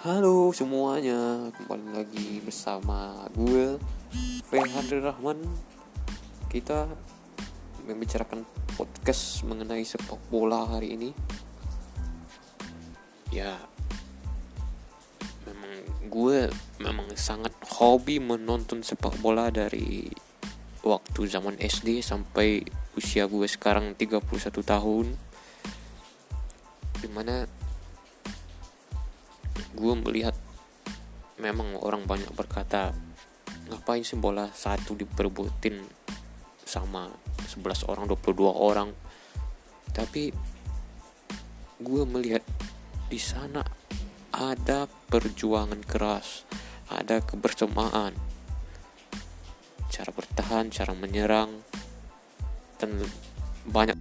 Halo semuanya, kembali lagi bersama gue Fehadri Rahman. Kita membicarakan podcast mengenai sepak bola hari ini. Ya, memang gue memang sangat hobi menonton sepak bola dari waktu zaman SD sampai usia gue sekarang 31 tahun. Di mana gue melihat memang orang banyak berkata ngapain sih bola satu diperbutin sama 11 orang 22 orang? Tapi gue melihat di sana ada perjuangan keras ada kebersamaan. Cara bertahan cara menyerang dan banyak